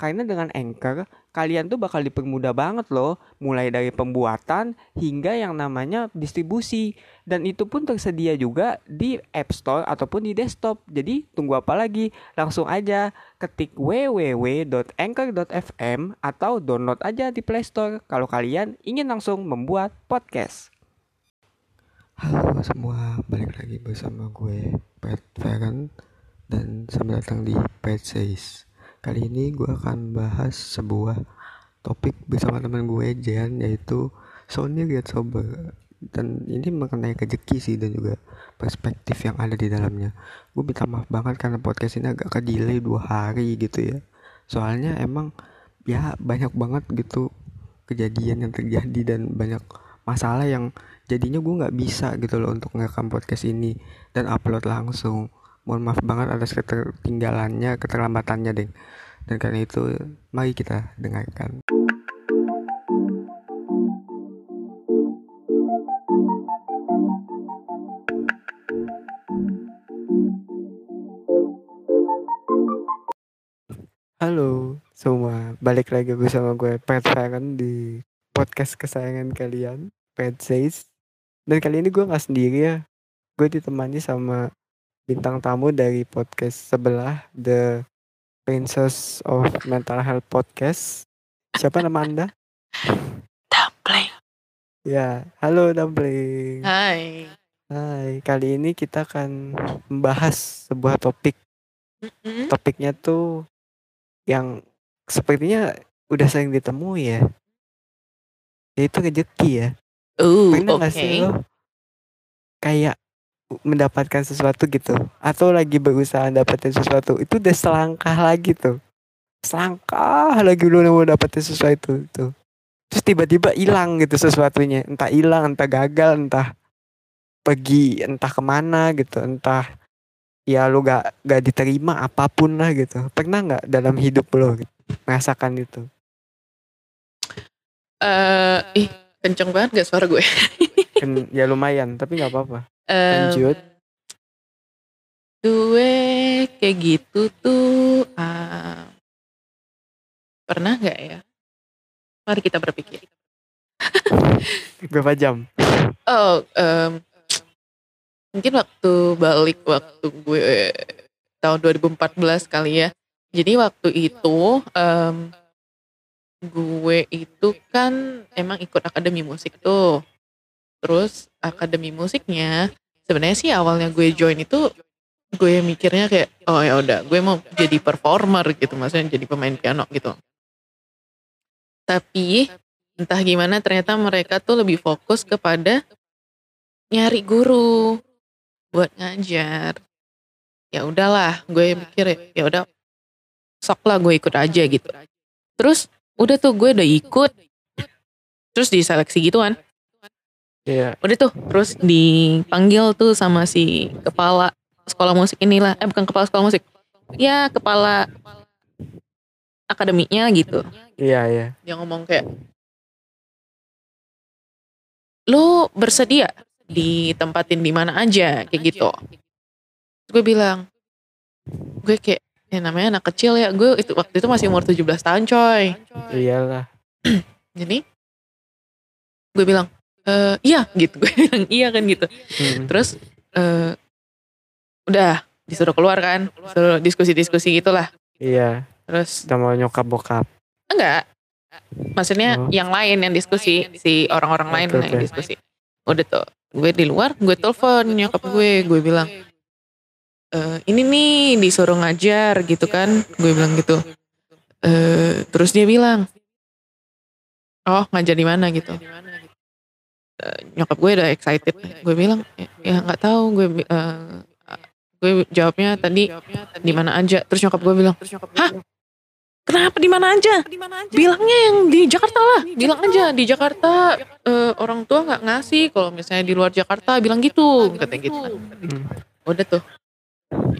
Karena dengan Anchor, kalian tuh bakal dipermudah banget loh, mulai dari pembuatan hingga yang namanya distribusi. Dan itu pun tersedia juga di App Store ataupun di desktop. Jadi tunggu apa lagi? Langsung aja ketik www.anchor.fm atau download aja di Play Store kalau kalian ingin langsung membuat podcast. Halo semua, balik lagi bersama gue Pat Feren dan selamat datang di Pat Says. Kali ini gue akan bahas sebuah topik bersama teman gue Jan yaitu Sony Get Sober dan ini mengenai rezeki sih dan juga perspektif yang ada di dalamnya. Gue minta maaf banget karena podcast ini agak ke delay dua hari gitu ya. Soalnya emang ya banyak banget gitu kejadian yang terjadi dan banyak masalah yang jadinya gue nggak bisa gitu loh untuk ngerekam podcast ini dan upload langsung mohon maaf banget atas ketertinggalannya keterlambatannya deh dan karena itu mari kita dengarkan. Halo semua, balik lagi bersama gue Pat Feren di podcast kesayangan kalian, Pat Says. Dan kali ini gue nggak sendiri ya, gue ditemani sama bintang tamu dari podcast sebelah, The Princess of Mental Health Podcast. Siapa nama anda? Dumpling. Ya, halo Dumpling. Hai. Hai, kali ini kita akan membahas sebuah topik. Mm-mm. Topiknya tuh yang sepertinya udah sering ditemui ya. Yaitu rezeki ya. Pernah oke. sih lo kayak mendapatkan sesuatu gitu. Atau lagi berusaha dapetin sesuatu itu udah selangkah lagi tuh. Selangkah lagi lu mau dapetin sesuatu tuh. Terus tiba-tiba hilang gitu sesuatunya. Entah hilang entah gagal entah pergi entah ke mana gitu. Entah ya lu gak gak diterima apa pun lah gitu. Pernah nggak dalam hidup lo gitu, merasakan itu? Eh, ih, kenceng banget gak suara gue? ya lumayan tapi nggak apa-apa Lanjut. Gue kayak gitu tuh ah, pernah nggak ya? Mari kita berpikir. berapa jam Oh, em, mungkin waktu balik waktu gue tahun 2014 kali ya. Jadi waktu itu em, gue itu kan emang ikut akademi musik tuh. Terus akademi musiknya sebenarnya sih awalnya gue join itu gue mikirnya kayak oh ya udah gue mau jadi performer gitu maksudnya jadi pemain piano gitu. Tapi entah gimana ternyata mereka tuh lebih fokus kepada nyari guru buat ngajar. Ya udahlah, gue mikir ya udah sok lah gue ikut aja gitu. Terus udah tuh gue udah ikut. Terus diseleksi gitu kan. Iya Udah tuh terus dipanggil tuh sama si kepala sekolah musik inilah. Eh bukan kepala sekolah musik. Ya kepala akademinya gitu. iya iya Dia ngomong kayak lu bersedia ditempatin di mana aja kayak gitu. Terus gue bilang gue kayak ya namanya anak kecil ya gue itu waktu itu masih umur 17 tahun coy iyalah jadi gue bilang "Eh, iya gitu. Gue bilang iya kan gitu. Mm. terus eh udah disuruh keluar kan. Disuruh diskusi-diskusi gitulah. Iya, terus sama nyokap bokap. enggak. Maksudnya Oh. yang lain yang diskusi si orang-orang lain Oke, yang diskusi. Udah tuh gue di luar gue telepon nyokap gue. Gue bilang "Eh, ini nih disuruh ngajar gitu kan. Gue bilang gitu. Eh terus dia bilang oh ngajar di mana? gitu Nyokap gue udah excited. Gue bilang ya nggak tahu gue eh, gue jawabnya tadi di mana aja? Terus nyokap gue bilang hah? Kenapa di mana aja? Bilangnya yang di Jakarta lah. Bilang aja di Jakarta eh, orang tua nggak ngasih. Kalau misalnya di luar Jakarta bilang gitu. Katanya gitu kan. Hmm. udah tuh.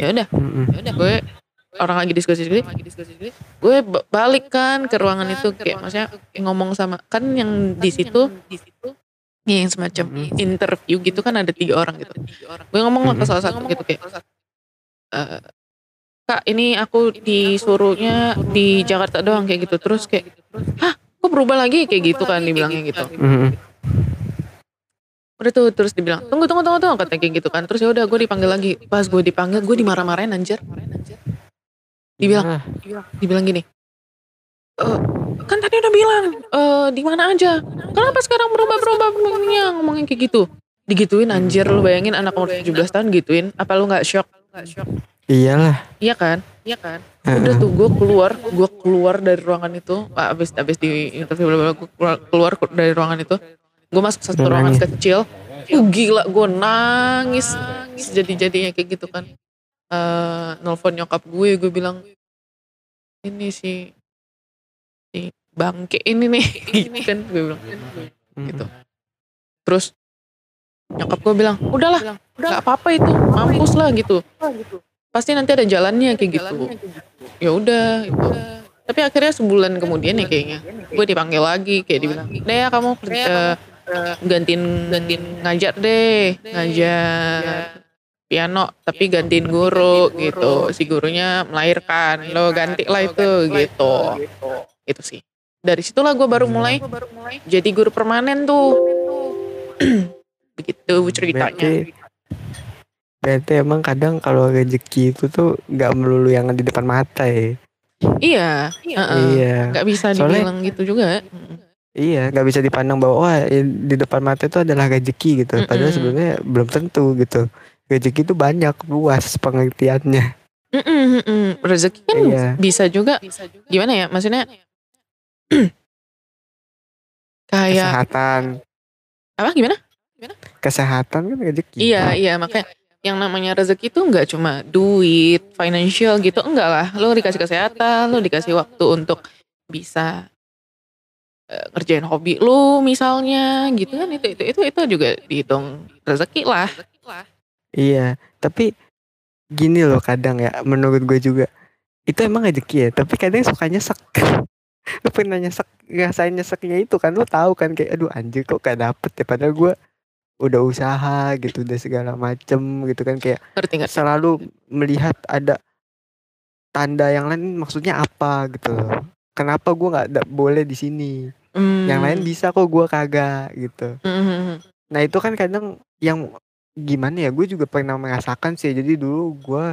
Ya udah. Mm-mm. ya udah gue orang lagi diskusi diskusi gue ba- balik kan ke ruangan itu kayak maksudnya ngomong sama kan yang di situ yang semacam interview gitu kan ada tiga orang gitu. Gue ngomong lah ke salah satu gitu kayak "Eh, kak ini aku disuruhnya di Jakarta doang kayak gitu. Terus kayak hah? Kok berubah lagi? Kayak gitu kan dibilangnya gitu. Mm-mm. udah tuh terus dibilang tunggu tunggu tunggu tunggu katanya kayak gitu kan. Terus ya udah gue dipanggil lagi. Pas gue dipanggil gue dimarah-marahin anjir. Dibilang Ah, dibilang gini "Eh, kan tadi udah bilang eh di mana aja. Kenapa sekarang berubah berubah ngomongnya ngomongin kayak gitu? Digituin anjir lu bayangin anak umur 17 tahun gituin apa lu nggak shock? Iyalah. Iya kan? Iya kan? Udah tuh gue keluar gue keluar dari ruangan itu ah, abis abis di interview gue keluar, keluar dari ruangan itu gue masuk satu ruangan nangis. kecil. Uh, gila gue nangis. Jadi jadinya kayak gitu kan. Eh nelfon nyokap gue gue bilang ini si si bangke ini nih gitu kan gue bilang. Gitu. Terus nyokap gue bilang udahlah nggak apa-apa itu mampus lah gitu. Pasti nanti ada jalannya kayak gitu. Ya udah itu tapi akhirnya sebulan kemudian ya kayaknya gue dipanggil lagi kayak dibilang deh ya kamu kerja gantiin gantiin ngajar deh. ngajar piano tapi gantiin guru gitu. si gurunya melahirkan lo ganti lah itu gitu itu sih. Dari situlah gue baru mulai jadi guru permanen tuh. begitu ceritanya. berarti berarti emang kadang kalau rezeki itu tuh nggak melulu yang di depan mata ya. Iya heeh. iya. Nggak bisa Soalnya- dibilang gitu juga. Iya nggak bisa dipandang bahwa wah eh, di depan mata itu adalah rezeki gitu. Padahal Mm-mm. sebenarnya belum tentu gitu. Rezeki itu banyak luas pengertiannya. Mm-mm, mm-mm. rezeki kan Iya. bisa juga. Gimana ya? Maksudnya kayak kesehatan. Apa? Gimana? Kesehatan kan rezeki iya iya. Makanya yang namanya rezeki itu nggak cuma duit financial gitu. Enggak lah. Lo dikasih kesehatan lo dikasih waktu untuk bisa eh, ngerjain hobi lu misalnya gitu kan. Itu itu itu itu juga dihitung rezeki lah. Iya, tapi gini loh kadang ya menurut gue juga. Itu emang rezeki ya, tapi kadang suka nyesek. lu pernah nyesek, ngerasain nyeseknya itu kan lu tahu kan kayak aduh anjir kok gak dapet ya padahal gue udah usaha gitu udah segala macem gitu kan kayak ngerti nggak selalu melihat ada tanda yang lain maksudnya apa gitu loh. Kenapa gue nggak da- boleh di sini? Hmm. Yang lain bisa kok gue kagak gitu. Hmm. Nah itu kan kadang yang gimana ya gue juga pernah merasakan sih jadi dulu gue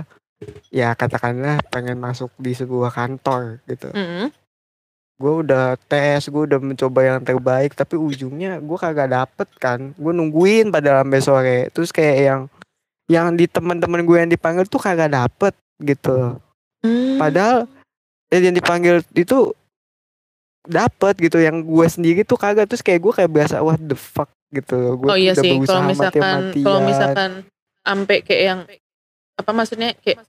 ya katakanlah pengen masuk di sebuah kantor gitu Hmm. Gue udah tes gue udah mencoba yang terbaik tapi ujungnya gue kagak dapet kan. Gue nungguin pada sampai sore. Terus kayak yang yang di teman-teman gue yang dipanggil tuh kagak dapet gitu. Hmm. padahal eh, yang dipanggil itu dapet gitu. Yang gue sendiri tuh kagak. Terus kayak gue kayak berasa what the fuck gitu. Gue oh iya udah sih. berusaha kalau misalkan kalau misalkan sampai kayak yang apa maksudnya kayak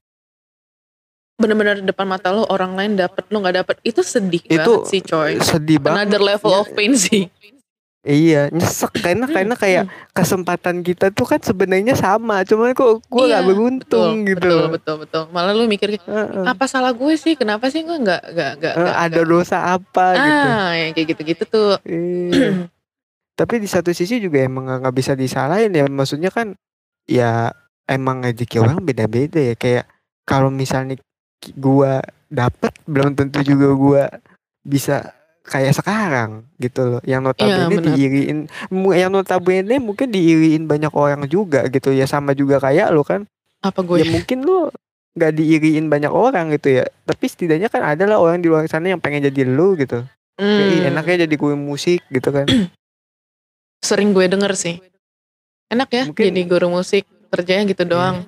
benar-benar depan mata lo orang lain dapat lo nggak dapat itu sedih Itu banget sih coy. sedih banget. Another level Ya, of pain sih. Iya, nyesek. Karena karena kayak kesempatan kita tuh kan sebenarnya sama, cuman kok gue Iya, gak beruntung betul, gitu. betul betul betul. Malah lu mikir kayak, Heeh. apa salah gue sih? Kenapa sih gue nggak nggak nggak nggak- ada nggak- dosa apa gitu. ah yang kayak gitu gitu tuh. Iya. Tapi di satu sisi juga emang nggak bisa disalahin ya, maksudnya kan ya emang rezeki orang beda-beda ya. Kayak kalau misalnya gua dapet belum tentu juga gua bisa kayak sekarang gitu loh. Yang notabene benar. diiriin, yang notabene mungkin diiriin banyak orang juga gitu ya, sama juga kayak lo kan. apa gue ya mungkin lu nggak diiriin banyak orang gitu ya. Tapi setidaknya kan ada lah orang di luar sana yang pengen jadi lu gitu. Kayak, "Ih, Hmm, enaknya jadi guru musik gitu kan. Sering gue denger sih. Enak ya Mungkin- jadi guru musik kerjanya gitu doang.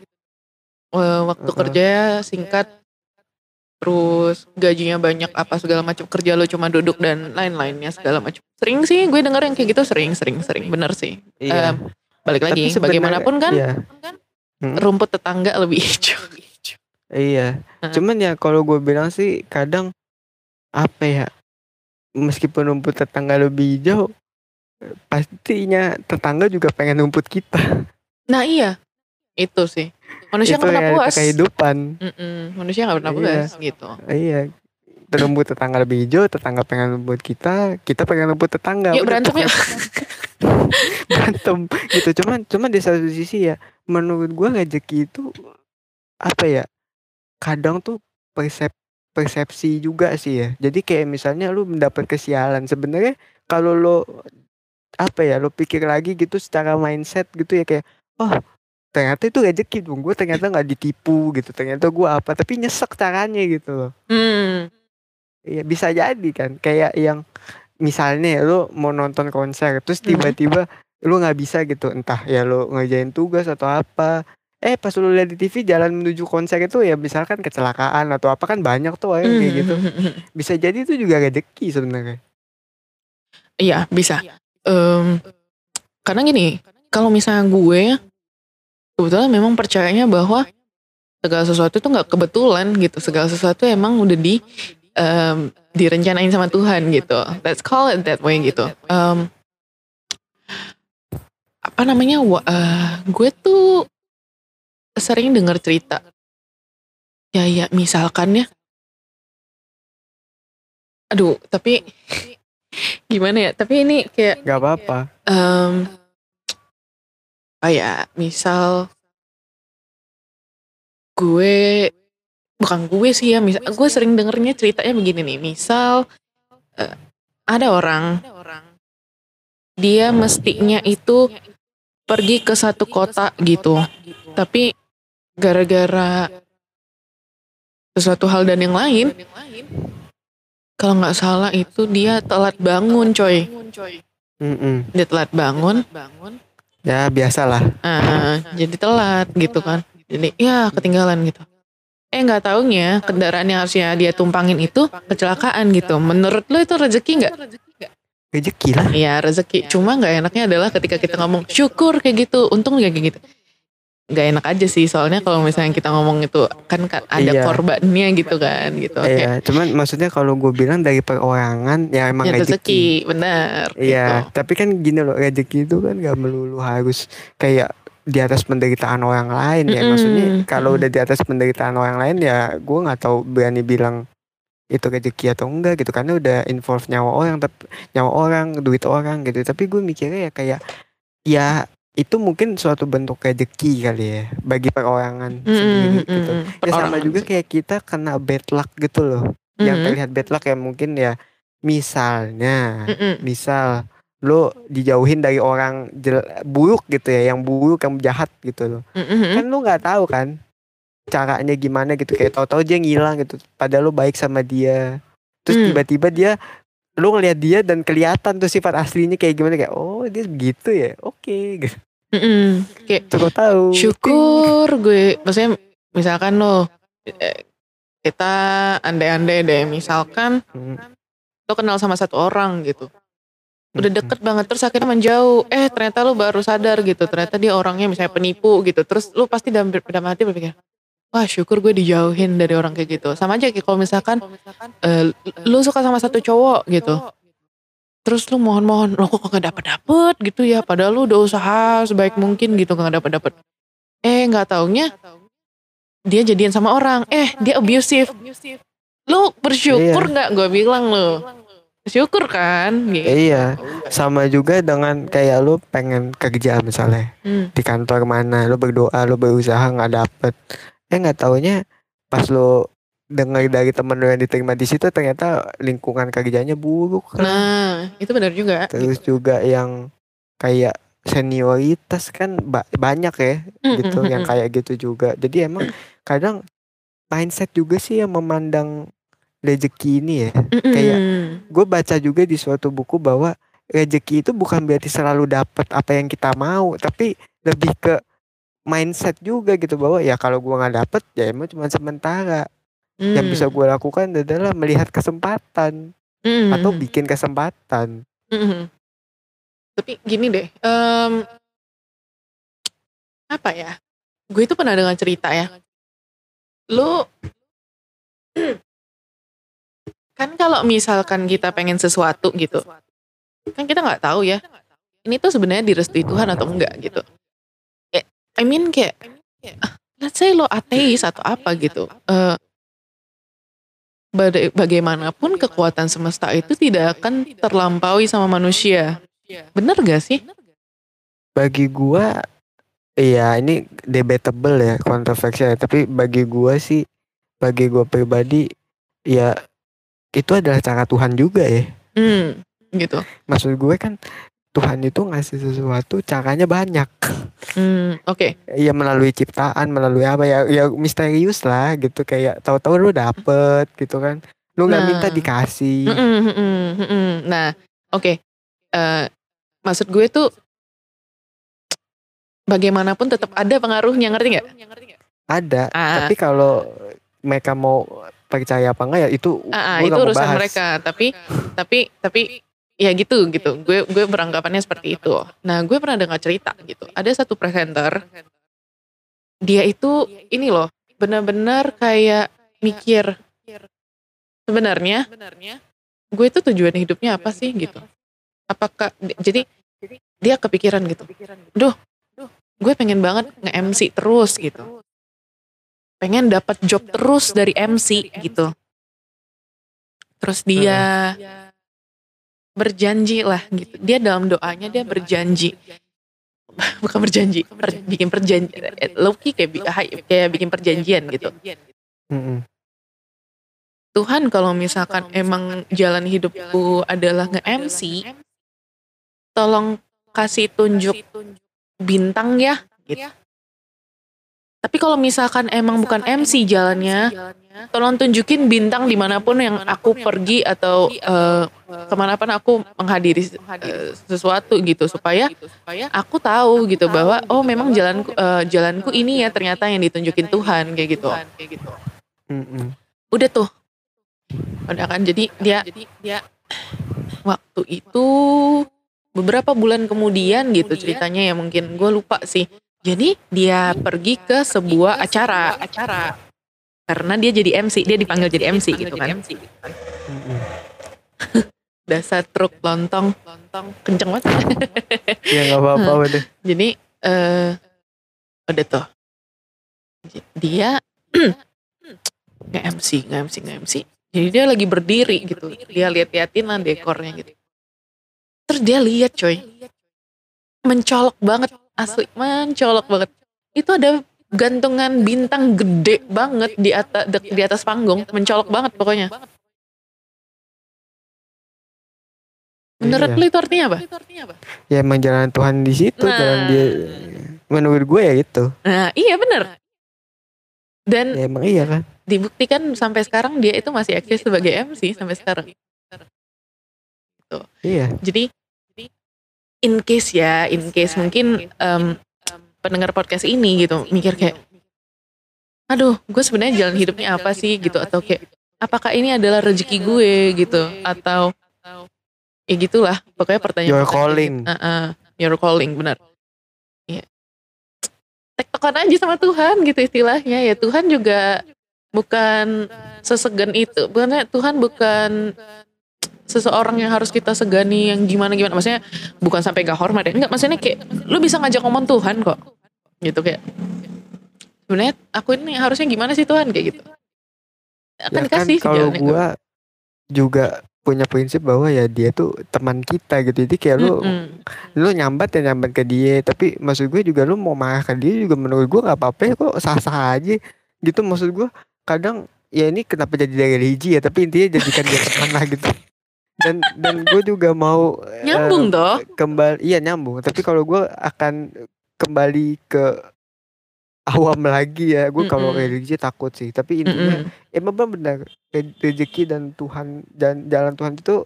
Eh, waktu Heeh. kerja singkat terus gajinya banyak apa segala macam kerja lo cuma duduk dan lain-lainnya segala macam. Sering sih gue denger yang kayak gitu sering sering sering. Bener sih. Iya. Em, balik Tapi lagi sebenarnya- bagaimanapun kan iya. Mm. rumput tetangga lebih hijau. Iya. Cuman ya kalau gue bilang sih kadang apa ya meskipun rumput tetangga lebih hijau pastinya tetangga juga pengen rumput kita. Nah iya. Itu sih manusia nggak pernah ya puas. kehidupan. Mm-mm, manusia nggak pernah Iya. puas gitu. Iya. Rumput tetangga lebih hijau tetangga pengen rumput kita kita pengen rumput tetangga. Yuk berantem yuk. Hitam gitu. Cuman cuman di satu sisi ya menurut gua rezeki itu apa ya kadang tuh persep persepsi juga sih ya. Jadi kayak misalnya lu mendapat kesialan sebenarnya kalau lo apa ya lo pikir lagi gitu secara mindset gitu ya kayak oh ternyata itu rezeki dong gue ternyata nggak ditipu gitu ternyata gua apa tapi nyesek caranya gitu loh Hmm. Iya bisa jadi kan kayak yang misalnya ya, lu mau nonton konser terus Mhm. tiba-tiba lu nggak bisa gitu entah ya lu ngerjain tugas atau apa eh pas lu lihat di TV jalan menuju konser itu ya misalkan kecelakaan atau apa kan banyak tuh orang kayak gitu Hmm. bisa jadi itu juga rezeki sebenarnya Iya bisa. Em, karena gini, kalau misalnya gue kebetulan memang percayanya bahwa segala sesuatu itu nggak kebetulan gitu. Segala sesuatu emang udah di em, direncanain sama Tuhan gitu. Let's call it that way gitu. Em, apa namanya? eh, gue tuh sering dengar cerita. Ya ya misalkan ya. Aduh, tapi gimana ya? Tapi ini kayak nggak apa-apa apa ya misal gue bukan gue sih ya misal gue sering dengernya ceritanya begini nih. Misal eh, ada orang dia mestinya itu pergi ke satu kota gitu. Tapi gara-gara sesuatu hal dan yang lain kalau nggak salah itu dia telat bangun coy. Dia telat bangun ya biasalah Ah, jadi telat gitu kan. Jadi ya ketinggalan gitu. Eh nggak taunya kendaraan yang harusnya dia tumpangin itu kecelakaan gitu. Menurut lo itu rezeki nggak? rezeki lah Iya rezeki. Cuma nggak enaknya adalah ketika kita ngomong syukur kayak gitu. Untung kayak gitu. Nggak enak aja sih soalnya kalau misalnya kita ngomong itu kan, ada Iya. korbannya gitu kan gitu. Oke. Iya, cuman maksudnya kalau gue bilang dari perorangan ya emang Ya rezeki. benar. Iya, gitu. tapi kan gini loh, rezeki itu kan gak melulu harus kayak di atas penderitaan orang lain ya. Mm-mm. Maksudnya kalau Mm. udah di atas penderitaan orang lain ya gue nggak tahu berani bilang itu rezeki atau enggak gitu karena udah involve nyawa orang tapi nyawa orang duit orang gitu tapi gue mikirnya ya kayak ya itu mungkin suatu bentuk rezeki kali ya bagi perorangan sendiri Mm, mm, gitu mm. ya sama juga kayak kita kena bad luck gitu loh yang Mm, terlihat bad luck ya mungkin ya misalnya mm, mm. misal lo dijauhin dari orang buruk gitu ya yang buruk yang jahat gitu loh Mm, mm, mm. kan lo nggak tahu kan caranya gimana gitu kayak tahu-tahu dia ngilang gitu padahal lo baik sama dia terus Hmm. tiba-tiba dia lo ngeliat dia dan kelihatan tuh sifat aslinya kayak gimana kayak oh dia begitu ya? Oke. Gitu Mm, mm. Kayak cukup tahu. Syukur gue maksudnya misalkan lo eh, kita andai-andai deh misalkan Hmm, lo kenal sama satu orang gitu. Udah hmm, deket banget terus akhirnya menjauh. Eh ternyata lo baru sadar gitu. Ternyata dia orangnya misalnya penipu gitu. Terus lo pasti dalam dalam hati berpikir wah syukur gue dijauhin dari orang kayak gitu. Sama aja kayak kalau misalkan eh, lo suka sama satu cowok gitu. Terus lu mohon-mohon lo kok gak dapet dapet gitu ya. Padahal lu udah usaha sebaik mungkin gitu gak dapet dapet eh nggak taunya dia jadian sama orang. Eh dia abusive. Lu bersyukur nggak? Gue bilang lu. Syukur kan? Gitu. Iya, sama juga dengan kayak lu pengen kerja misalnya. Hmm. di kantor mana, lu berdoa, lu berusaha nggak dapet, eh nggak taunya pas lu dengar dari temen lu yang diterima di situ ternyata lingkungan kerjanya buruk kan. nah itu benar juga Terus juga yang kayak senioritas kan ba- banyak ya gitu yang kayak gitu juga. Jadi emang kadang mindset juga sih yang memandang rezeki ini ya. kayak gue baca juga di suatu buku bahwa rezeki itu bukan berarti selalu dapat apa yang kita mau tapi lebih ke mindset juga gitu bahwa ya kalau gue nggak dapet ya emang cuma sementara yang bisa gue lakukan adalah melihat kesempatan atau bikin kesempatan Mm-mm. Tapi gini deh, em, apa ya? Gue itu pernah dengar cerita ya. Lu kan kalau misalkan kita pengen sesuatu gitu, kan kita nggak tahu ya. Ini tuh sebenarnya direstui Tuhan atau enggak gitu. I mean kayak, let's say lo ateis atau apa gitu. Baga- bagaimanapun kekuatan semesta itu tidak akan terlampaui sama manusia. Bener gak sih? bagi gua iya ini debatable ya kontroversial ya, tapi bagi gua sih bagi gua pribadi ya itu adalah cara Tuhan juga ya Hmm, gitu. maksud gue kan Tuhan itu ngasih sesuatu caranya banyak Hmm, oke. ya melalui ciptaan melalui apa ya ya misterius lah gitu kayak tahu-tahu lu dapet gitu kan lu nggak Nah. minta dikasih Mm-mm, mm-mm, mm-mm. Nah, oke. Eh, maksud gue tuh bagaimanapun tetap ada pengaruhnya, ngerti nggak? ada Ah, tapi kalau mereka mau percaya apa enggak ya itu ah, ah, gue itu urusan bahas. mereka. Tapi, tapi, tapi ya gitu, gitu. Gue, gue beranggapannya seperti itu. Nah, gue pernah dengar cerita gitu. Ada satu presenter, dia itu ini loh, benar-benar kayak mikir sebenarnya gue itu tujuan hidupnya apa sih gitu apakah jadi dia kepikiran gitu duh gue pengen banget nge-MC terus gitu pengen dapat job terus dari MC gitu terus dia berjanji lah gitu dia dalam doanya dia berjanji bukan berjanji per- bikin perjanjian Loki kayak kayak bikin perjanjian gitu. Tuhan kalau misalkan emang jalan hidupku adalah nge-MC, tolong kasih tunjuk bintang ya. Gitu. Tapi kalau misalkan emang bukan MC jalannya, tolong tunjukin bintang di mana pun yang aku pergi atau eh, ke mana pun aku menghadiri eh, sesuatu gitu supaya aku tahu gitu bahwa oh memang jalanku eh, jalanku ini ya ternyata yang ditunjukin Tuhan kayak gitu. Udah tuh. Udah kan jadi dia dia waktu itu beberapa bulan kemudian gitu ceritanya ya mungkin gue lupa sih. Jadi dia pergi ke sebuah acara acara karena dia jadi MC, dia dipanggil jadi MC gitu kan. Mm-mm. Dasar truk lontong, lontong kenceng banget. ya nggak apa-apa Hmm. udah Jadi eh udah tuh. Dia nge-MC, nge-MC, nge-MC. Jadi dia lagi berdiri gitu. Dia lihat-liatin lah dekornya gitu. Terus dia lihat coy. Mencolok banget asli, mencolok banget. Itu ada gantungan bintang gede banget di atas di atas panggung, mencolok banget pokoknya. Menurut Iya. lu itu artinya apa? ya emang jalan Tuhan di situ Nah. jalan dia menurut gue ya itu Nah, iya bener. Dan ya emang iya kan dibuktikan sampai sekarang dia itu masih eksis sebagai MC sampai sekarang. iya Jadi in case ya, in case mungkin em, pendengar podcast ini gitu mikir kayak, aduh, gue sebenarnya jalan hidupnya apa sih gitu atau kayak, apakah ini adalah rezeki gue gitu atau ya gitulah pokoknya pertanyaan. Your calling. your calling benar. Iya. Tektokan aja sama Tuhan gitu istilahnya ya Tuhan juga bukan sesegan itu. Bukannya Tuhan bukan seseorang yang harus kita segani yang gimana gimana. Maksudnya bukan sampai gak hormat ya. Enggak maksudnya kayak lu bisa ngajak ngomong Tuhan kok. Gitu kayak sebenarnya aku ini harusnya gimana sih Tuhan? Kayak gitu. Akan ya kan dikasih kalau jalannya kok. gue juga punya prinsip bahwa ya dia tuh teman kita gitu. Jadi kayak lu Mm-mm. lu nyambat ya nyambat ke dia. Tapi maksud gue juga lu mau marah ke dia juga menurut gue nggak apa-apa ya. Kok sah-sah aja. Gitu maksud gue kadang ya ini kenapa jadi dari religi ya tapi intinya jadikan dia teman lah gitu dan dan gue juga mau eh, nyambung toh? kembali iya nyambung. Tapi kalau gue akan kembali ke awam lagi ya. Gue kalau Mm-mm. religi takut sih. Tapi intinya Mm-mm. emang benar re- rezeki dan Tuhan dan jalan Tuhan itu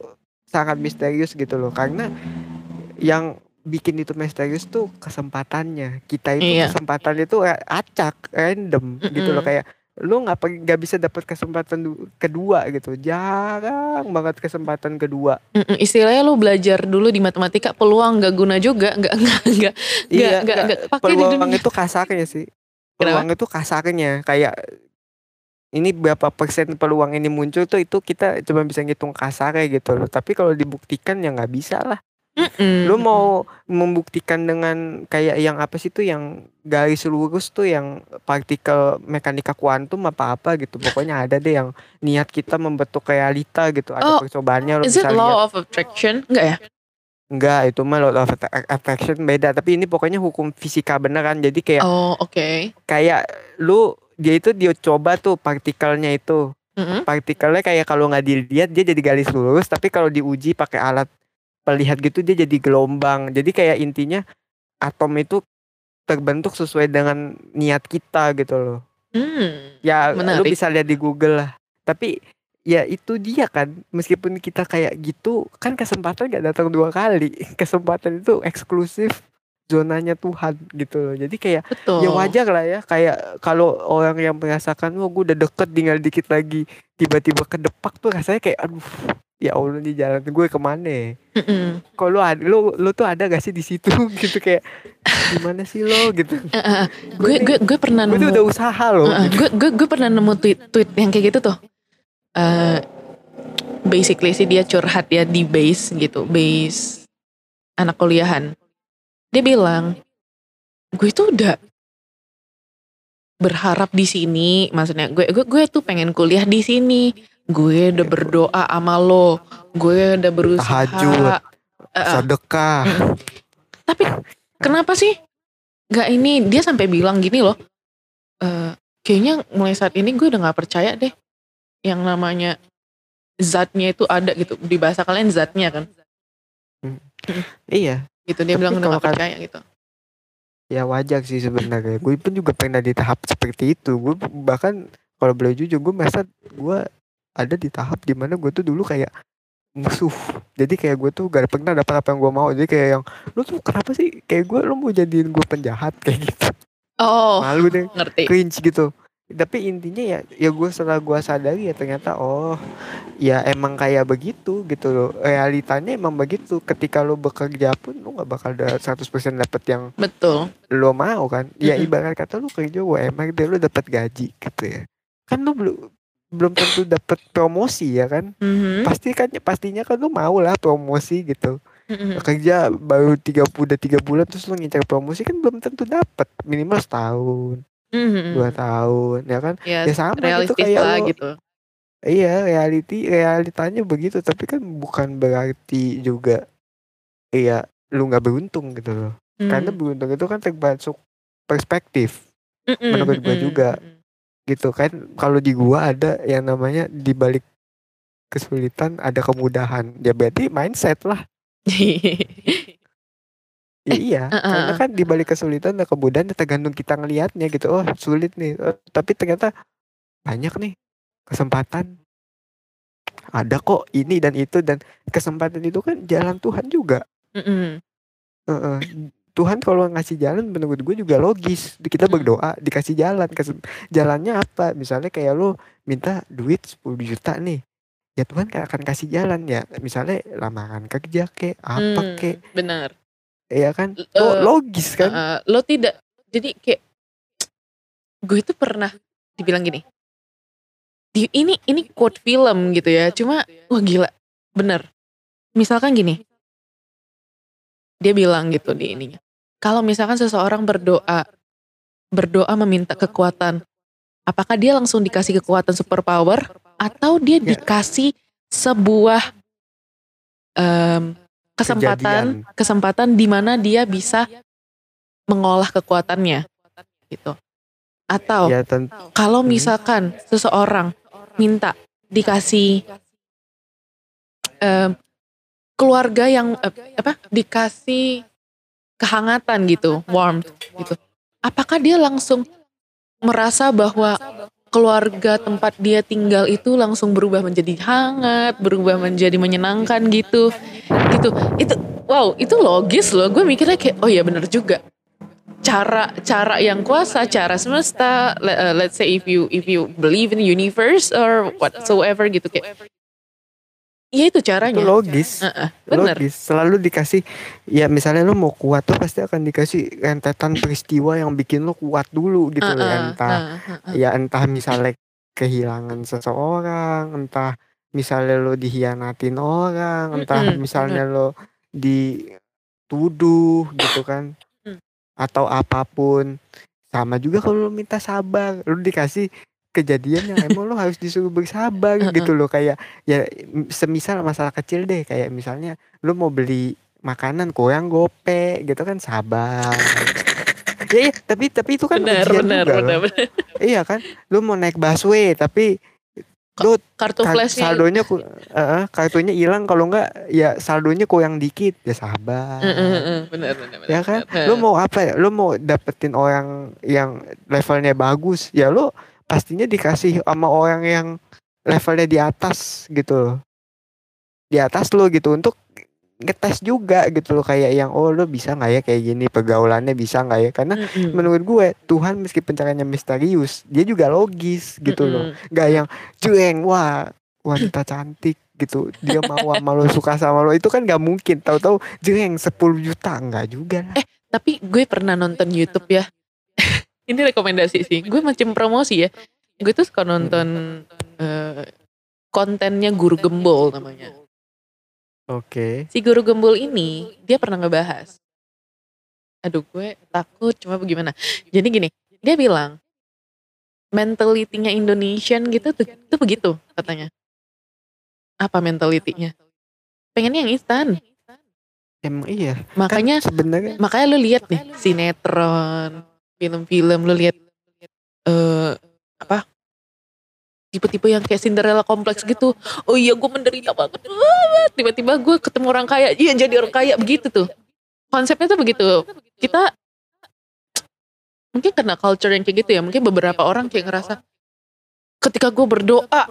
sangat misterius gitu loh. Karena yang bikin itu misterius tuh kesempatannya. Kita itu Iya. kesempatan itu ra- acak random gitu loh. Kayak lu nggak nggak bisa dapat kesempatan du- kedua gitu. Jarang banget kesempatan kedua. Mm-mm, istilahnya lu belajar dulu di matematika peluang gak guna juga. Nggak nggak nggak iya nggak nggak- nggak pakai di peluang dunia. itu kasarnya sih. Kenapa? peluang itu kasarnya. Kayak ini berapa persen peluang ini muncul tuh itu kita cuma bisa ngitung kasarnya gitu loh. Tapi kalau dibuktikan ya nggak bisa lah Mm-mm. lu mau membuktikan dengan kayak yang apa sih tuh yang garis lurus tuh yang partikel mekanika kuantum apa apa gitu pokoknya ada deh yang niat kita membentuk realita gitu ada Oh, percobaannya lu Is it lihat law of attraction? Enggak ya? enggak itu mah law of attra- attraction beda tapi ini pokoknya hukum fisika beneran jadi kayak Oh, oke. kayak lu dia itu dia coba tuh partikelnya itu Mm-mm. partikelnya kayak kalau nggak dilihat dia jadi garis lurus tapi kalau diuji pakai alat pelihat gitu dia jadi gelombang jadi kayak intinya atom itu terbentuk sesuai dengan niat kita gitu loh Hmm. ya lu Menarik. bisa lihat di Google lah tapi ya itu dia kan meskipun kita kayak gitu kan kesempatan gak datang dua kali kesempatan itu eksklusif zonanya Tuhan gitu loh jadi kayak Betul. ya wajar lah ya kayak kalau orang yang merasakan wah gue udah deket tinggal dikit lagi tiba-tiba kedepak tuh rasanya kayak aduh ya Allah di jalan gue ke mana ya? Kalau lu ada lu lu tuh ada gak sih di situ gitu kayak gimana sih lo gitu eh. gue gue gue pernah gue tuh nemu udah usaha loh gitu. gue gue gue pernah nemu tweet tweet yang kayak gitu tuh. Eh basically sih dia curhat ya di base gitu, base anak kuliahan. Dia bilang, gue tuh udah berharap di sini, maksudnya gue gue gue tuh pengen kuliah di sini. Gue udah berdoa sama lo, gue udah berusaha. Tahajud. Sedekah. Tapi kenapa sih nggak ini? Dia sampai bilang gini loh. eh kayaknya mulai saat ini gue udah nggak percaya deh yang namanya zatnya itu ada gitu. Di bahasa kalian zatnya kan? Iya. Gitu dia Tapi bilang udah kan- percaya gitu. Ya wajar sih sebenarnya. Gue pun juga pernah di tahap seperti itu. Gue bahkan kalau boleh jujur gue merasa gue ada di tahap di mana gue tuh dulu kayak musuh. Jadi kayak gue tuh gak pernah dapat apa yang gue mau. Jadi kayak yang lu tuh kenapa sih? Kayak gue lu mau jadiin gue penjahat? Kayak gitu. Oh malu deh. ngerti. Cringe gitu. Tapi intinya ya ya gue setelah gue sadari ya ternyata oh ya emang kayak begitu gitu loh. Realitanya emang begitu. Ketika lo bekerja pun lo nggak bakal ada 100% dapet yang betul. lo mau kan. Ya Mm-mm. ibarat kata lo kerja UMR deh lo dapat gaji gitu ya. Kan lo belum belum tentu dapat promosi ya kan Mhm. pasti kan pastinya kan lo mau lah promosi gitu Mhm. kerja baru tiga udah tiga bulan terus lo ngincar promosi kan belum tentu dapat minimal setahun Mhm. dua tahun ya kan ya, ya sama gitu kayak lah lo- gitu iya reality realitanya begitu tapi kan bukan berarti juga iya lu nggak beruntung gitu loh karena Mhm. beruntung itu kan termasuk perspektif Mhm, menurut gua mhm, juga. mhm. Gitu kan. Kalau di gua ada yang namanya di balik kesulitan ada kemudahan. Ya berarti mindset lah. Ya iya uh-uh. karena kan di balik kesulitan ada kemudahan ya tergantung kita ngelihatnya gitu. Oh sulit nih. Oh, tapi ternyata banyak nih kesempatan. Ada kok ini dan itu dan kesempatan itu kan jalan Tuhan juga. Mhm. Heeh. Tuhan kalau ngasih jalan menurut gue juga logis. Kita berdoa dikasih jalan. Jalannya apa? Misalnya kayak lo minta duit 10 juta nih. Ya Tuhan akan kasih jalan ya. Misalnya lamaran kerja kek apa Hmm, kek. benar. Ya kan? Lo eh, logis kan? Uh, lo tidak jadi kayak gue itu pernah dibilang gini. Di ini ini quote film gitu ya. Cuma wah gila. Bener misalkan gini. Dia bilang gitu di ininya kalau misalkan seseorang berdoa berdoa meminta kekuatan apakah dia langsung dikasih kekuatan superpower atau dia dikasih sebuah em, kesempatan kesempatan di mana dia bisa mengolah kekuatannya gitu. Atau ya kalau Hmm. misalkan seseorang minta dikasih em, keluarga yang eh, apa dikasih kehangatan gitu, warmth gitu. Apakah dia langsung merasa bahwa keluarga tempat dia tinggal itu langsung berubah menjadi hangat, berubah menjadi menyenangkan gitu. Gitu. Itu wow, itu logis loh. Gue mikirnya kayak oh iya bener juga. Cara cara yang kuasa, cara semesta, uh, let's say if you if you believe in the universe or whatsoever gitu kayak Ya itu itu caranya. logis Heeh, bener. logis selalu dikasih ya misalnya lo mau kuat tuh pasti akan dikasih rentetan peristiwa yang bikin lo kuat dulu gitu loh Heeh, entah heeh. ya entah misalnya kehilangan seseorang entah misalnya lo dihianatin orang entah Mm-mm, misalnya lo dituduh gitu kan Mm. atau apa pun sama juga kalau lo minta sabar lo dikasih kejadian yang emang lo harus disuruh bersabar gitu loh. Kayak ya semisal masalah kecil deh. Kayak misalnya lo mau beli makanan koyang gope gitu kan sabar. Ya, ya tapi tapi itu kan benar benar juga benar benar. Iya kan? Lu mau naik busway tapi lu kartu Kar- flashnya saldonya ku, eh, kartunya hilang. Kalau enggak ya saldonya yang dikit. Ya sabar. Eh, eh, eh, benar benar ya kan? benar. lu mau apa ya? Lu mau dapetin orang yang levelnya bagus. Ya lu pastinya dikasih sama orang yang levelnya di atas gitu loh. Di atas lu gitu untuk ngetes juga gitu loh kayak yang oh lu bisa nggak ya kayak gini pergaulannya bisa nggak ya? Karena Mm-mm. menurut gue Tuhan meski pencariannya misterius dia juga logis gitu loh. Mm-mm. nggak yang jueng wah wanita cantik gitu. Dia mau sama lo suka sama lo itu kan nggak mungkin. Tahu-tahu jueng 10 juta. Nggak juga lah. Tapi gue pernah nonton YouTube ya ini rekomendasi sih. Gue macam promosi ya. Gue tuh suka nonton eh, kontennya guru gembol namanya. Oke. Si guru gembol ini dia pernah ngebahas. Aduh gue takut cuma bagaimana. Jadi gini dia bilang mentalitinya Indonesian gitu tuh, tuh begitu katanya. Apa mentalitinya? Pengennya yang instan. Emang iya. Makanya kan sebenarnya makanya lu lihat nih sinetron film-film lu lihat eh apa? Tipe-tipe yang kayak Cinderella kompleks gitu. Oh iya gue menderita banget. Tiba-tiba gue ketemu orang kaya. Iya jadi orang kaya begitu tuh. Konsepnya tuh begitu. Kita mungkin karena culture yang kayak gitu ya mungkin beberapa orang kayak ngerasa ketika gue berdoa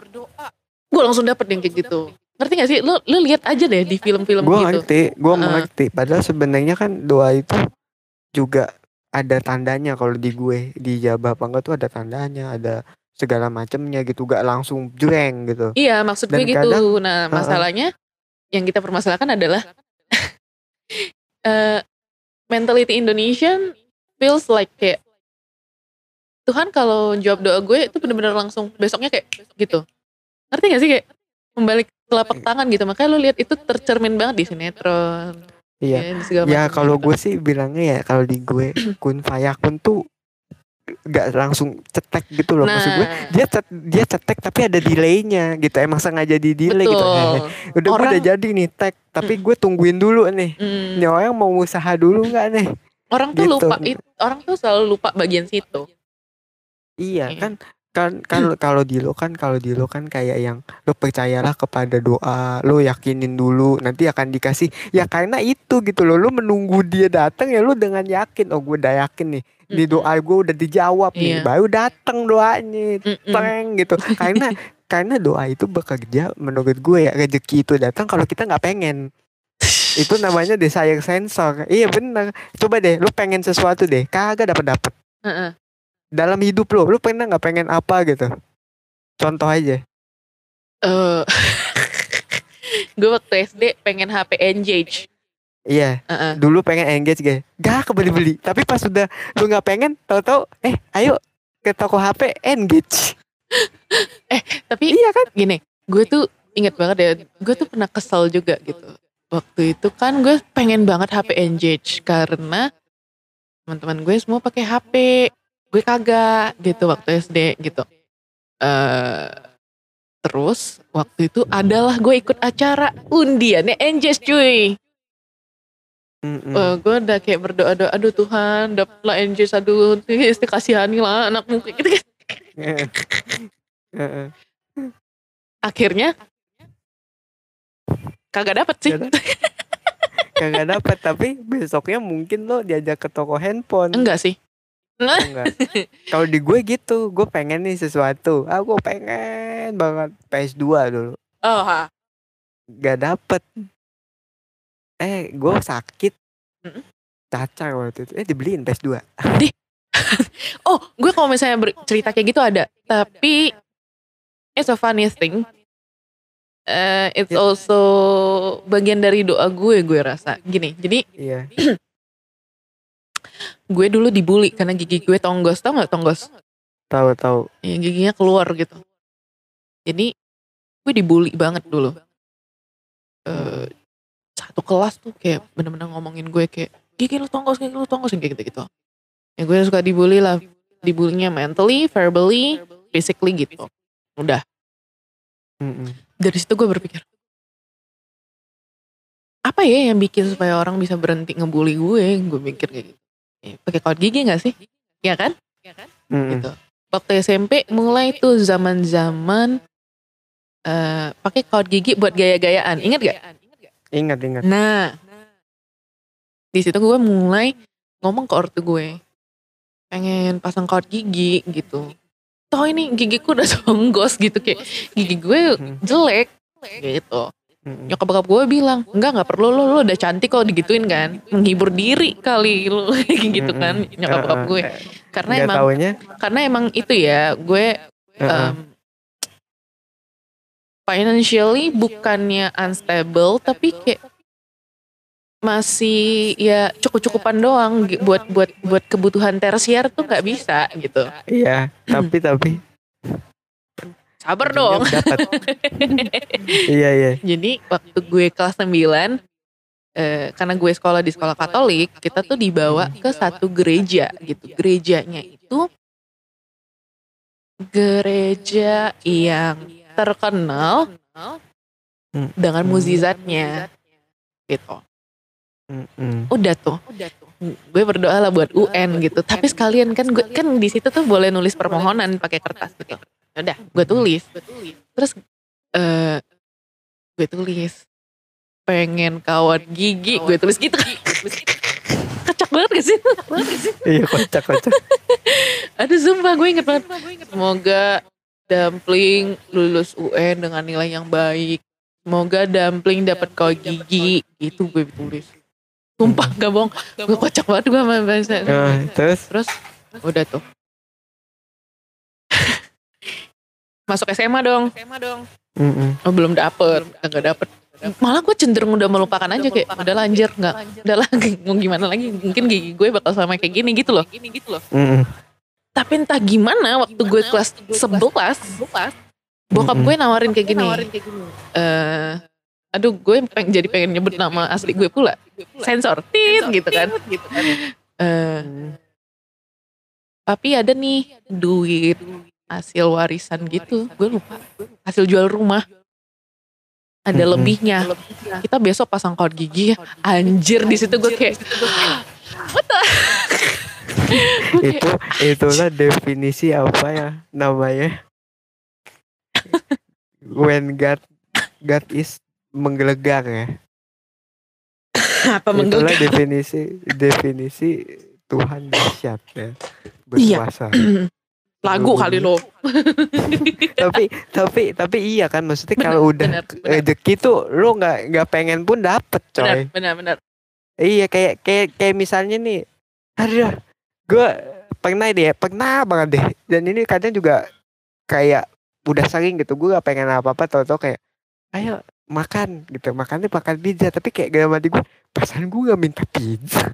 gue langsung dapet yang kayak gitu. Ngerti gak sih? Lu lu lihat aja deh di film-film gue gitu. ngerti gue Heeh. mengerti padahal sebenarnya kan doa itu juga ada tandanya kalau di gue di jabah apa enggak tuh ada tandanya ada segala macamnya gitu gak langsung jreng gitu Iya maksud gue gitu. kadang- nah masalahnya yang kita permasalahkan adalah eh mentality Indonesian feels like kayak Tuhan kalau jawab doa gue itu bener-bener langsung besoknya kayak gitu. Ngerti gak sih kayak membalik telapak tangan gitu. Makanya lu lihat itu tercermin banget di sinetron. Iya ya, segala ya kalau gitu. gue sih bilangnya ya kalau di gue kun fayakun tuh gak langsung cetek gitu loh maksud gue Nah, dia cet- dia cetek tapi ada delaynya gitu emang sengaja di delay gitu betul. udah gue Orang- udah jadi nih tag tapi gue tungguin dulu nih Hmm, ini orang mau usaha dulu nggak nih orang tuh gitu. lupa it- orang tuh selalu lupa bagian situ. Iya Iya. kan kan kalau kalau di lo kan kalau di lo kan kayak yang lo percayalah kepada doa lo yakinin dulu nanti akan dikasih. Ya karena itu gitu loh lo menunggu dia datang ya lo dengan yakin oh gue udah yakin nih di doa gue udah dijawab nih. Iya. baru datang doanya teng gitu. Karena karena doa itu bekerja menurut gue ya rezeki itu datang kalau kita nggak pengen. Itu namanya desire sensor. Iya bener. Coba deh lo pengen sesuatu deh kagak dapat dapat. Dalam hidup lo, lo pernah nggak pengen apa gitu? Contoh aja. Eh, gue waktu SD pengen HP Engage. Iya, Heeh. dulu pengen engage guys. Gak kebeli-beli. Tapi pas sudah lu nggak pengen, tahu-tahu, eh, ayo ke toko HP engage. Tapi Iya kan? gini, gue tuh inget banget ya, gue tuh pernah kesel juga gitu. Waktu itu kan gue pengen banget HP Engage karena teman-teman gue semua pakai HP, gue kagak gitu waktu SD gitu. eh terus waktu itu adalah gue ikut acara undiannya Engage cuy. Mm-mm. Eh, gue udah kayak berdoa doa, aduh Tuhan dapatlah Engage, aduh isti kasihani lah anakmu gitu. Heeh. Akhirnya kagak dapet sih. Kagak dapat, tapi besoknya mungkin lo diajak ke toko handphone. Enggak sih. Oh, enggak. Kalau di gue gitu, gue pengen nih sesuatu. Ah, gue pengen banget PS2 dulu. Oh, ha. Gak dapet. Eh, gue sakit. Cacar waktu itu. Eh, dibeliin PS2. Oh, gue kalau misalnya cerita kayak gitu ada, tapi it's a funny thing. Eh, it's Ya. also bagian dari doa gue, gue rasa. Gini, jadi Iya. gue dulu dibully karena gigi gue tonggos, tau gak tonggos? Tahu-tahu. Ya, giginya keluar gitu. Jadi gue dibully banget dulu. Eh, satu kelas tuh kayak bener-bener ngomongin gue kayak gigi lu tonggos, gigi lu tonggos kayak gitu-gitu. Ya gue suka dibully lah. Dibulinya mentally, verbally, physically gitu. Udah. Dari situ gue berpikir, apa ya yang bikin supaya orang bisa berhenti ngebully gue gue mikir kayak gitu pakai kawat gigi gak sih? Ya kan? Mm-mm. gitu. Waktu SMP mulai tuh zaman-zaman eh pakai kawat gigi buat gaya-gayaan. Ingat gak Ingat ingat. nah. Di situ gue mulai ngomong ke ortu gue. Pengen pasang kawat gigi gitu. Toh ini gigiku udah songgos gitu kayak gigi gue Hmm. jelek gitu Mm-mm. nyokap bokap gue bilang enggak nggak perlu lo lo udah cantik kok digituin kan menghibur diri kali lo gitu kan Mm-mm. nyokap bokap Heeh. gue karena Nggak emang taunya. karena emang itu ya gue heeh. um, financially bukannya unstable tapi kayak masih ya cukup-cukupan doang buat buat buat kebutuhan tersier tuh nggak bisa gitu Iya. Tapi tapi. Sabar dong. iya iya. jadi waktu gue kelas 9 eh, karena gue sekolah di sekolah Katolik kita tuh dibawa ke satu gereja gitu. Gerejanya itu gereja yang terkenal Hmm. dengan muzizatnya gitu. Mm-mm. udah tuh. Gue berdoa lah buat UN gitu. Tapi sekalian kan gue kan di situ tuh boleh nulis permohonan pakai kertas gitu udah gue tulis. Terus eh gue tulis. Pengen kawat gigi gue tulis gitu. kacak banget gak sih? Iya kocak kocak. aduh sumpah gue inget banget. Semoga dumpling lulus UN dengan nilai yang baik. Semoga dumpling dapat kawat gigi. itu gue tulis. Sumpah gak bohong. Gue kocak banget gue sama bahasa. Nah, terus? Terus udah tuh. Masuk SMA dong. SMA dong. mm-mm. Oh, belum dapet, nggak dapet. Malah gue cenderung udah melupakan aja kayak udah lanjut nggak, udah lagi mau gimana lagi mungkin gigi gue bakal sama kayak gini gitu loh. Mm-mm. Tapi entah gimana waktu gue kelas 11 bokap Mm-mm. gue nawarin kayak gini. Eh, aduh gue pengen jadi pengen nyebut nama asli gue pula. Sensor, tit gitu kan. Eh, tapi ada nih duit hasil warisan gitu. Gue lupa. Hasil jual rumah. Ada lebihnya. Kita besok pasang kawat gigi ya. Anjir di situ gue kayak what the itu itulah definisi apa ya namanya? When God God is menggelegar ya. Apa itulah menggelegar definisi definisi Tuhan dahsyat ya Iya. lagu kali lo. Tapi tapi tapi iya kan maksudnya kalau udah benar. rezeki tuh lo nggak nggak pengen pun dapet coy. Benar benar iya kayak kayak kayak misalnya nih aduh gue pernah deh pernah banget deh. Dan ini kadang juga kayak udah sering gitu gue gak pengen apa apa tau tau kayak ayo makan gitu. Makannya makan pizza tapi kayak dalam hati gue perasaan gue gak minta pizza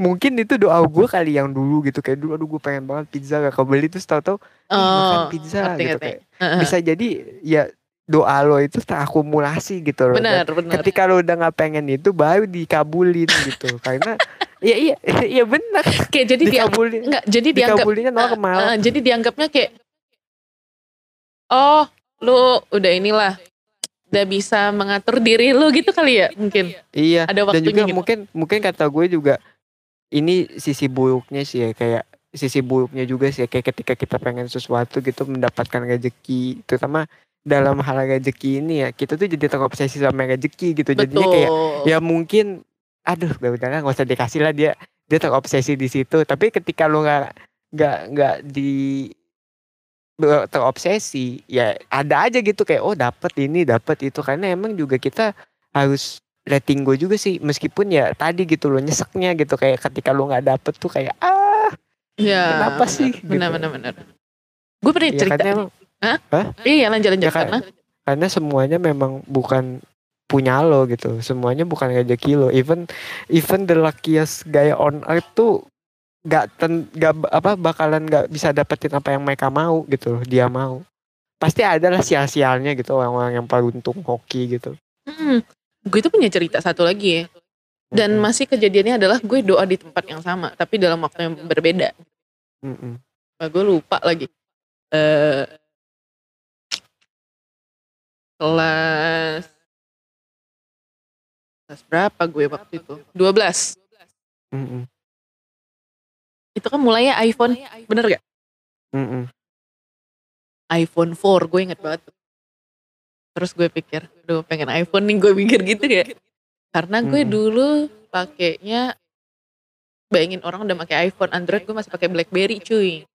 mungkin itu doa gue kali yang dulu gitu kayak dulu aduh gue pengen banget pizza gak kebeli terus tau tau "Ih, makan oh pizza ngerti, gitu ngerti. kayak. Heeh. bisa jadi ya doa lo itu terakumulasi gitu loh. Dan benar. benar ketika lo udah nggak pengen itu baru dikabulin gitu. Karena iya iya iya benar. Kayak jadi dikabulin enggak jadi dianggap dikabulinnya normal Eh, jadi dianggapnya kayak oh lu udah inilah udah bisa mengatur diri lu gitu kali ya mungkin. Iya ada dan waktunya juga gitu. mungkin mungkin kata gue juga ini sisi buruknya sih ya kayak sisi buruknya juga sih ya, kayak ketika kita pengen sesuatu gitu mendapatkan rezeki terutama dalam hal rezeki ini ya kita tuh jadi terobsesi sama rezeki gitu. Jadinya betul. kayak ya mungkin aduh gak udah nggak usah dikasih lah dia dia terobsesi di situ. Tapi ketika lu nggak nggak nggak di terobsesi ya ada aja gitu kayak oh dapat ini dapat itu. Karena emang juga kita harus letting go juga sih meskipun ya tadi gitu loh nyeseknya gitu kayak ketika lu nggak dapet tuh kayak ah ya kenapa benar. sih? benar Gitu. benar. Benar gue pernah ya cerita karena emang iya lanjut lanjut. Ya karena karena semuanya memang bukan punya lo gitu semuanya bukan rezeki lo. Even even the luckiest guy on earth tuh gak ten gak apa bakalan gak bisa dapetin apa yang mereka mau gitu loh dia mau. Pasti ada lah sial-sialnya gitu orang-orang yang beruntung hoki gitu. Hmm, gue itu punya cerita satu lagi ya dan masih kejadiannya adalah gue doa di tempat yang sama tapi dalam waktu yang berbeda. Nah, gue lupa lagi eh kelas kelas berapa gue waktu itu 12 Mm-mm. itu kan mulainya iPhone bener gak Mm-mm. iPhone 4 gue inget banget tuh. Terus gue pikir aduh pengen iPhone nih gue pikir gitu ya karena gue Mm-mm. dulu pakainya bayangin orang udah pakai iPhone Android gue masih pakai BlackBerry cuy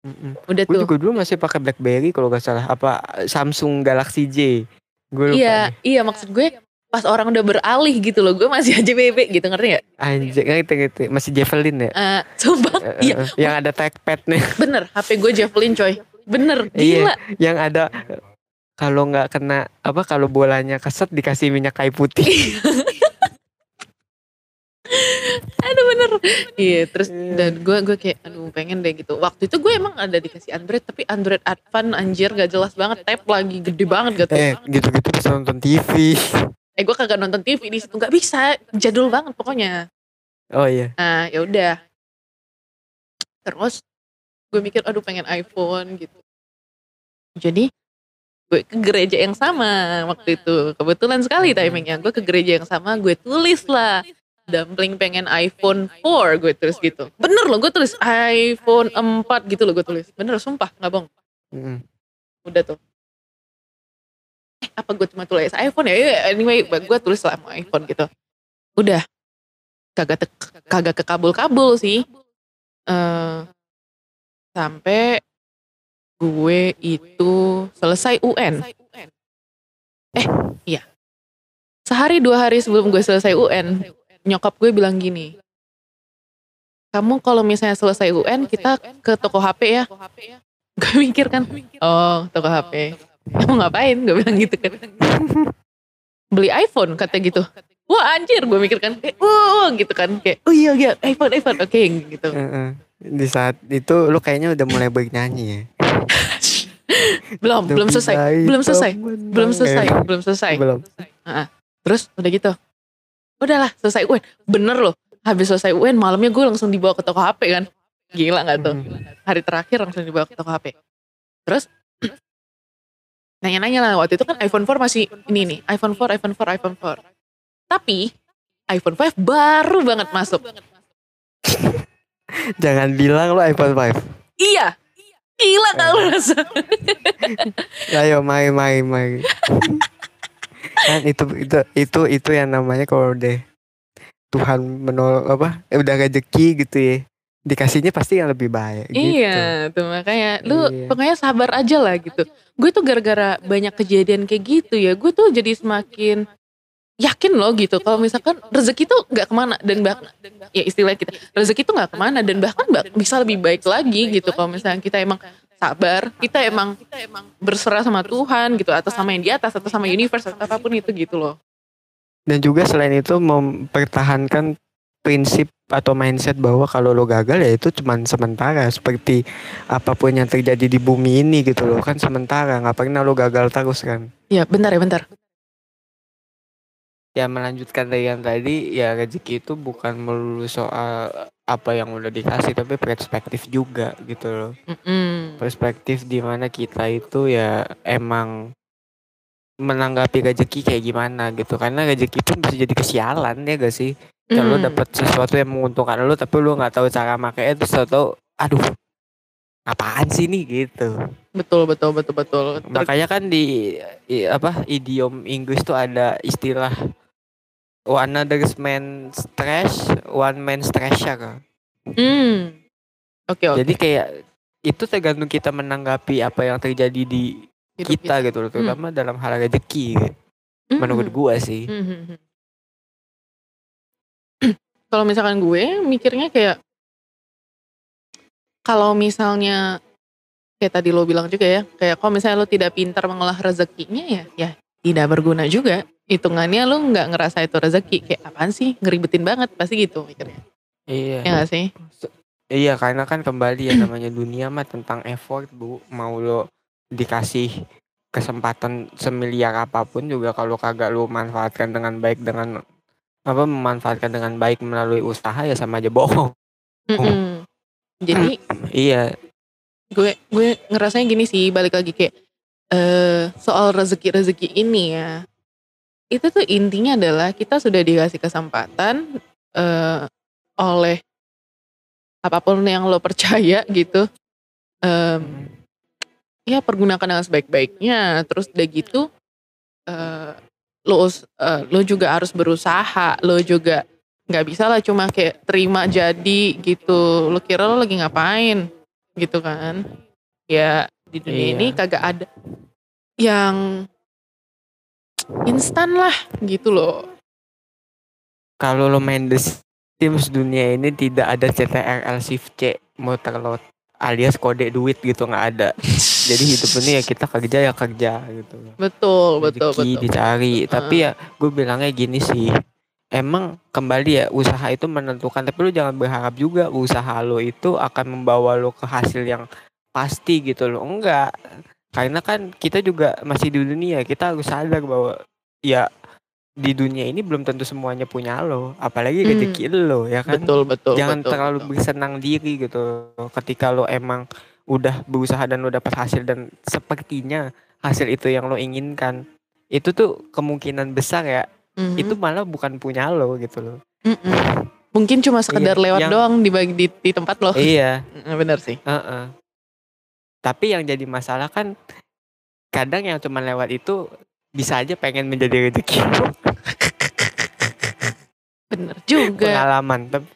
Mm-mm. udah Gue tuh juga dulu masih pakai BlackBerry kalau gak salah apa Samsung Galaxy J. Gue lupa iya deh. iya maksud gue pas orang udah beralih gitu loh gue masih aja bebek gitu ngerti gak Anjir, ngerti ngerti. Masih Javelin ya? Eh, sumpah Eh, iya eh, yang ada trackpad nih. bener HP gue Javelin coy bener Iya. gila yang ada kalau nggak kena apa kalau bolanya keset dikasih minyak kayu putih. aduh bener iya terus Iya. dan gue gue kayak aduh pengen deh gitu waktu itu gue emang ada dikasih Android tapi Android Advan anjir gak jelas banget tab lagi gede banget gitu eh gitu-gitu bisa nonton TV. eh gue kagak nonton TV di situ nggak bisa jadul banget pokoknya Oh iya. nah ya udah terus gue mikir aduh pengen iPhone gitu jadi gue ke gereja yang sama waktu itu. Kebetulan sekali timingnya. Gue ke gereja yang sama gue tulis lah. Dumpling pengen iPhone 4 gue tulis gitu. Bener loh gue tulis iPhone 4 gitu loh gue tulis. Bener sumpah nggak bohong. Mm-mm. udah tuh. Eh, apa gue cuma tulis iPhone ya? Ya, anyway gue tulis lah mau iPhone gitu. Udah. Kagak tek- kagak ke kabul-kabul sih. Eh sampai gue itu selesai UN eh iya. Sehari dua hari sebelum gue selesai UN nyokap gue bilang gini kamu kalau misalnya selesai UN kita ke toko HP ya. Gue mikir kan oh toko HP mau ngapain? Gue bilang gitu kan. Beli iPhone kata gitu. Wah anjir gue mikir kan. Gitu kan. Kayak oh iya iya iPhone iPhone. Oke gitu. Heeh. Di saat itu lu kayaknya udah mulai bernyanyi ya. Belum belum selesai belum selesai belum selesai Eh, belum selesai. belum. terus udah gitu udahlah selesai UN bener loh habis selesai UN malamnya gue langsung dibawa ke toko HP kan. Gila nggak tuh? Mm. hari terakhir langsung dibawa ke toko HP terus nanya-nanya lah waktu itu kan iPhone 4 masih ini nih iPhone 4 iPhone 4 iPhone 4 tapi iPhone 5 baru banget masuk. Jangan bilang lu iPhone 5. iya gila lu rasa Ayo mari mari mari. kan itu itu itu itu yang namanya kalau deh Tuhan menol apa eh, udah rezeki gitu ya dikasihnya pasti yang lebih baik gitu. Iya, tuh makanya lu Iya. pokoknya sabar aja lah gitu. Gue tuh gara-gara banyak kejadian kayak gitu ya, gue tuh jadi semakin yakin loh gitu. Kalau misalkan rezeki tuh nggak ke mana dan bahkan ya istilah kita rezeki tuh nggak ke mana dan bahkan bisa lebih baik lagi gitu. Kalau misalnya kita emang sabar, kita emang berserah sama Tuhan gitu, atau sama yang di atas, atau sama universe, atau apa pun itu gitu loh. dan juga selain itu mempertahankan prinsip atau mindset bahwa kalau lo gagal ya itu cuman sementara seperti apa pun yang terjadi di bumi ini gitu loh kan sementara nggak pernah lo gagal terus kan Ya bentar ya bentar. Ya melanjutkan dari yang tadi ya rezeki itu bukan melulu soal apa yang udah dikasih tapi perspektif juga gitu loh Mm-mm. perspektif di mana kita itu ya emang menanggapi rezeki kayak gimana gitu karena rezeki pun bisa jadi kesialan ya gak sih kalau Mm. dapat sesuatu yang menguntungkan lo tapi lo nggak tahu cara makanya terus tau aduh apaan sih nih gitu Betul betul betul betul. Makanya kan di i- apa idiom Inggris tuh ada istilah one other's man stress one man treasure Hmm. Oke oke. jadi kayak itu tergantung kita menanggapi apa yang terjadi di Hidup kita gitu loh terutama dalam hal rezeki gitu. Mm-mm. menurut gua sih Mhm. Kalau misalkan gue mikirnya kayak kalau misalnya kayak tadi lo bilang juga ya, kayak kalau misalnya lo tidak pintar mengolah rezekinya ya, ya tidak berguna juga. Hitungannya lo nggak ngerasa itu rezeki, kayak apaan sih, ngeribetin banget, pasti gitu mikirnya. iya Ya nggak sih? iya karena kan kembali ya namanya dunia mah tentang effort bu mau lo dikasih kesempatan semiliar apa pun juga kalau kagak lo manfaatkan dengan baik dengan apa memanfaatkan dengan baik melalui usaha ya sama aja bohong Mm-mm. Jadi iya gue gue ngerasanya gini sih, balik lagi kayak eh soal rezeki-rezeki ini ya. itu tuh intinya adalah kita sudah dikasih kesempatan eh, oleh apa pun yang lo percaya gitu. Em, ya pergunakan dengan sebaik-baiknya. Terus udah gitu eh, lo eh, lo juga harus berusaha. Lo juga nggak bisa lah cuma kayak terima jadi gitu. Lo kira lo lagi ngapain gitu kan? Ya di dunia Iya. ini kagak ada yang instan lah gitu loh. Kalau lo main The Sims dunia ini tidak ada CTRL Shift C muter load alias kode duit gitu nggak ada. Jadi hidup ini ya kita kerja ya kerja gitu. Betul, betul, Rezeki betul. dicari. Tapi ya gue bilangnya gini sih. Emang kembali ya usaha itu menentukan tapi lu jangan berharap juga usaha lo itu akan membawa lo ke hasil yang pasti gitu loh. Enggak. Karena kan kita juga masih di dunia, kita harus sadar bahwa ya di dunia ini belum tentu semuanya punya lo, apalagi Hmm. rezeki lo ya kan. Betul, betul, Jangan betul, terlalu betul. bersenang diri gitu. Ketika lo emang udah berusaha dan lo dapat hasil dan sepertinya hasil itu yang lo inginkan, itu tuh kemungkinan besar ya Mhm. itu malah bukan punya lo gitu loh. Mm-mm. Mungkin cuma sekedar Iya, lewat yang- doang di, di, di tempat lo. iya, Mm, Bener sih. heeh. Tapi yang jadi masalah kan kadang yang cuma lewat itu bisa aja pengen menjadi rezeki. Bener juga. pengalaman tapi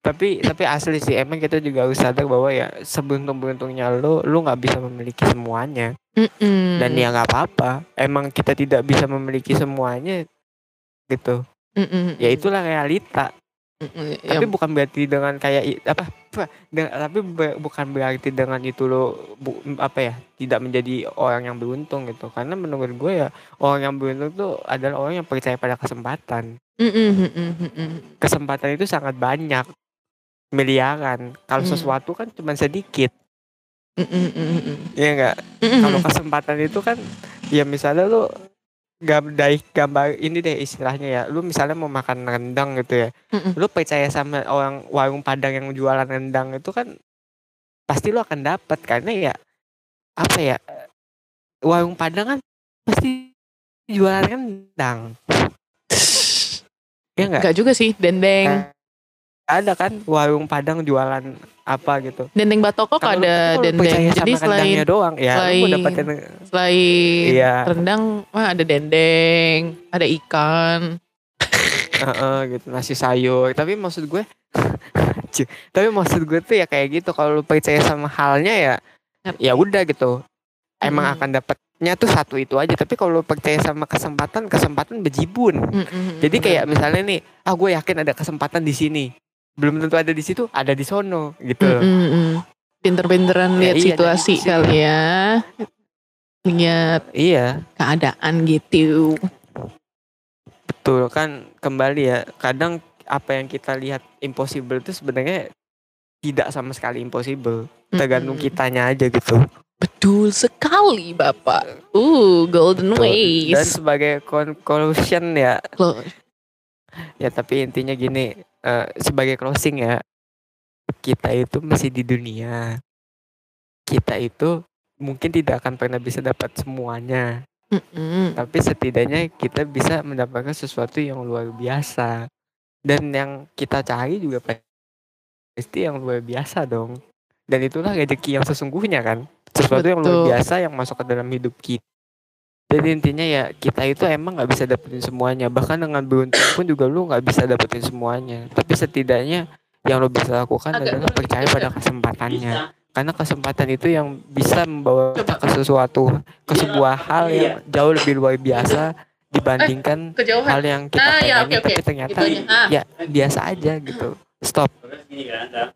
tapi tapi asli sih emang kita juga harus sadar bahwa ya seberuntung beruntungnya lo lo nggak bisa memiliki semuanya Mm-mm. dan ya nggak apa-apa emang kita tidak bisa memiliki semuanya gitu Mm-mm. ya itulah realita Mm-mm. tapi Ya, bukan berarti dengan kayak apa apa, de- tapi be- bukan berarti dengan itu lo bu- apa ya tidak menjadi orang yang beruntung gitu karena menurut gue ya orang yang beruntung tuh adalah orang yang percaya pada kesempatan Mm-mm, mm-mm, mm-mm. kesempatan itu sangat banyak miliaran kalau Hmm. sesuatu kan cuma sedikit Mm-mm, mm-mm. ya enggak Mm-mm. kalau kesempatan itu kan ya misalnya lu gambar gambar ini deh istilahnya ya. Lu misalnya mau makan rendang gitu ya. Mm-mm. lu percaya sama orang warung padang yang jualan rendang itu kan pasti lu akan dapat karena ya apa ya warung padang kan pasti jualan rendang. Ya enggak Enggak juga sih, dendeng. Ada kan warung padang jualan apa gitu Dendeng batoko lu- ada dendeng. Jadi selain doang ya lu selain- dapetin selain Iya. rendang mah ada dendeng, ada ikan. Heeh, gitu nasi sayur tapi maksud gue tapi maksud gue tuh ya kayak gitu kalau lu percaya sama halnya ya ya udah gitu emang Mm-mm. akan dapatnya tuh satu itu aja tapi kalau lu percaya sama kesempatan kesempatan bejibun Mm-mm. jadi kayak misalnya nih ah gue yakin ada kesempatan di sini belum tentu ada di situ ada di sono gitu. Pinter-pinteran Ya lihat iya, situasi kali ya. Lihat iya keadaan gitu. betul kan kembali ya kadang apa yang kita lihat impossible itu sebenarnya tidak sama sekali impossible tergantung Mm-mm. kitanya aja gitu Betul sekali Bapak. Uh, golden Betul. ways. dan sebagai conclusion ya Loh, ya tapi intinya gini eh, sebagai closing ya kita itu masih di dunia. Kita itu mungkin tidak akan pernah bisa dapat semuanya. Mm-mm. tapi setidaknya kita bisa mendapatkan sesuatu yang luar biasa. Dan yang kita cari juga pasti yang luar biasa dong. Dan itulah rezeki yang sesungguhnya kan. Sesuatu yang luar Betul. biasa yang masuk ke dalam hidup kita jadi intinya ya kita itu emang nggak bisa dapetin semuanya. Bahkan dengan beruntung pun juga lu nggak bisa dapetin semuanya. Tapi setidaknya yang lo bisa lakukan Agak adalah percaya pada ya? kesempatannya. Karena kesempatan itu yang bisa membawa kita ke sesuatu ke sebuah hal yang jauh lebih luar biasa dibandingkan Kejauhan. hal yang kita Ah, ya, pengenin oke, oke. tapi ternyata. Ah. ya biasa aja gitu. Stop. Kan,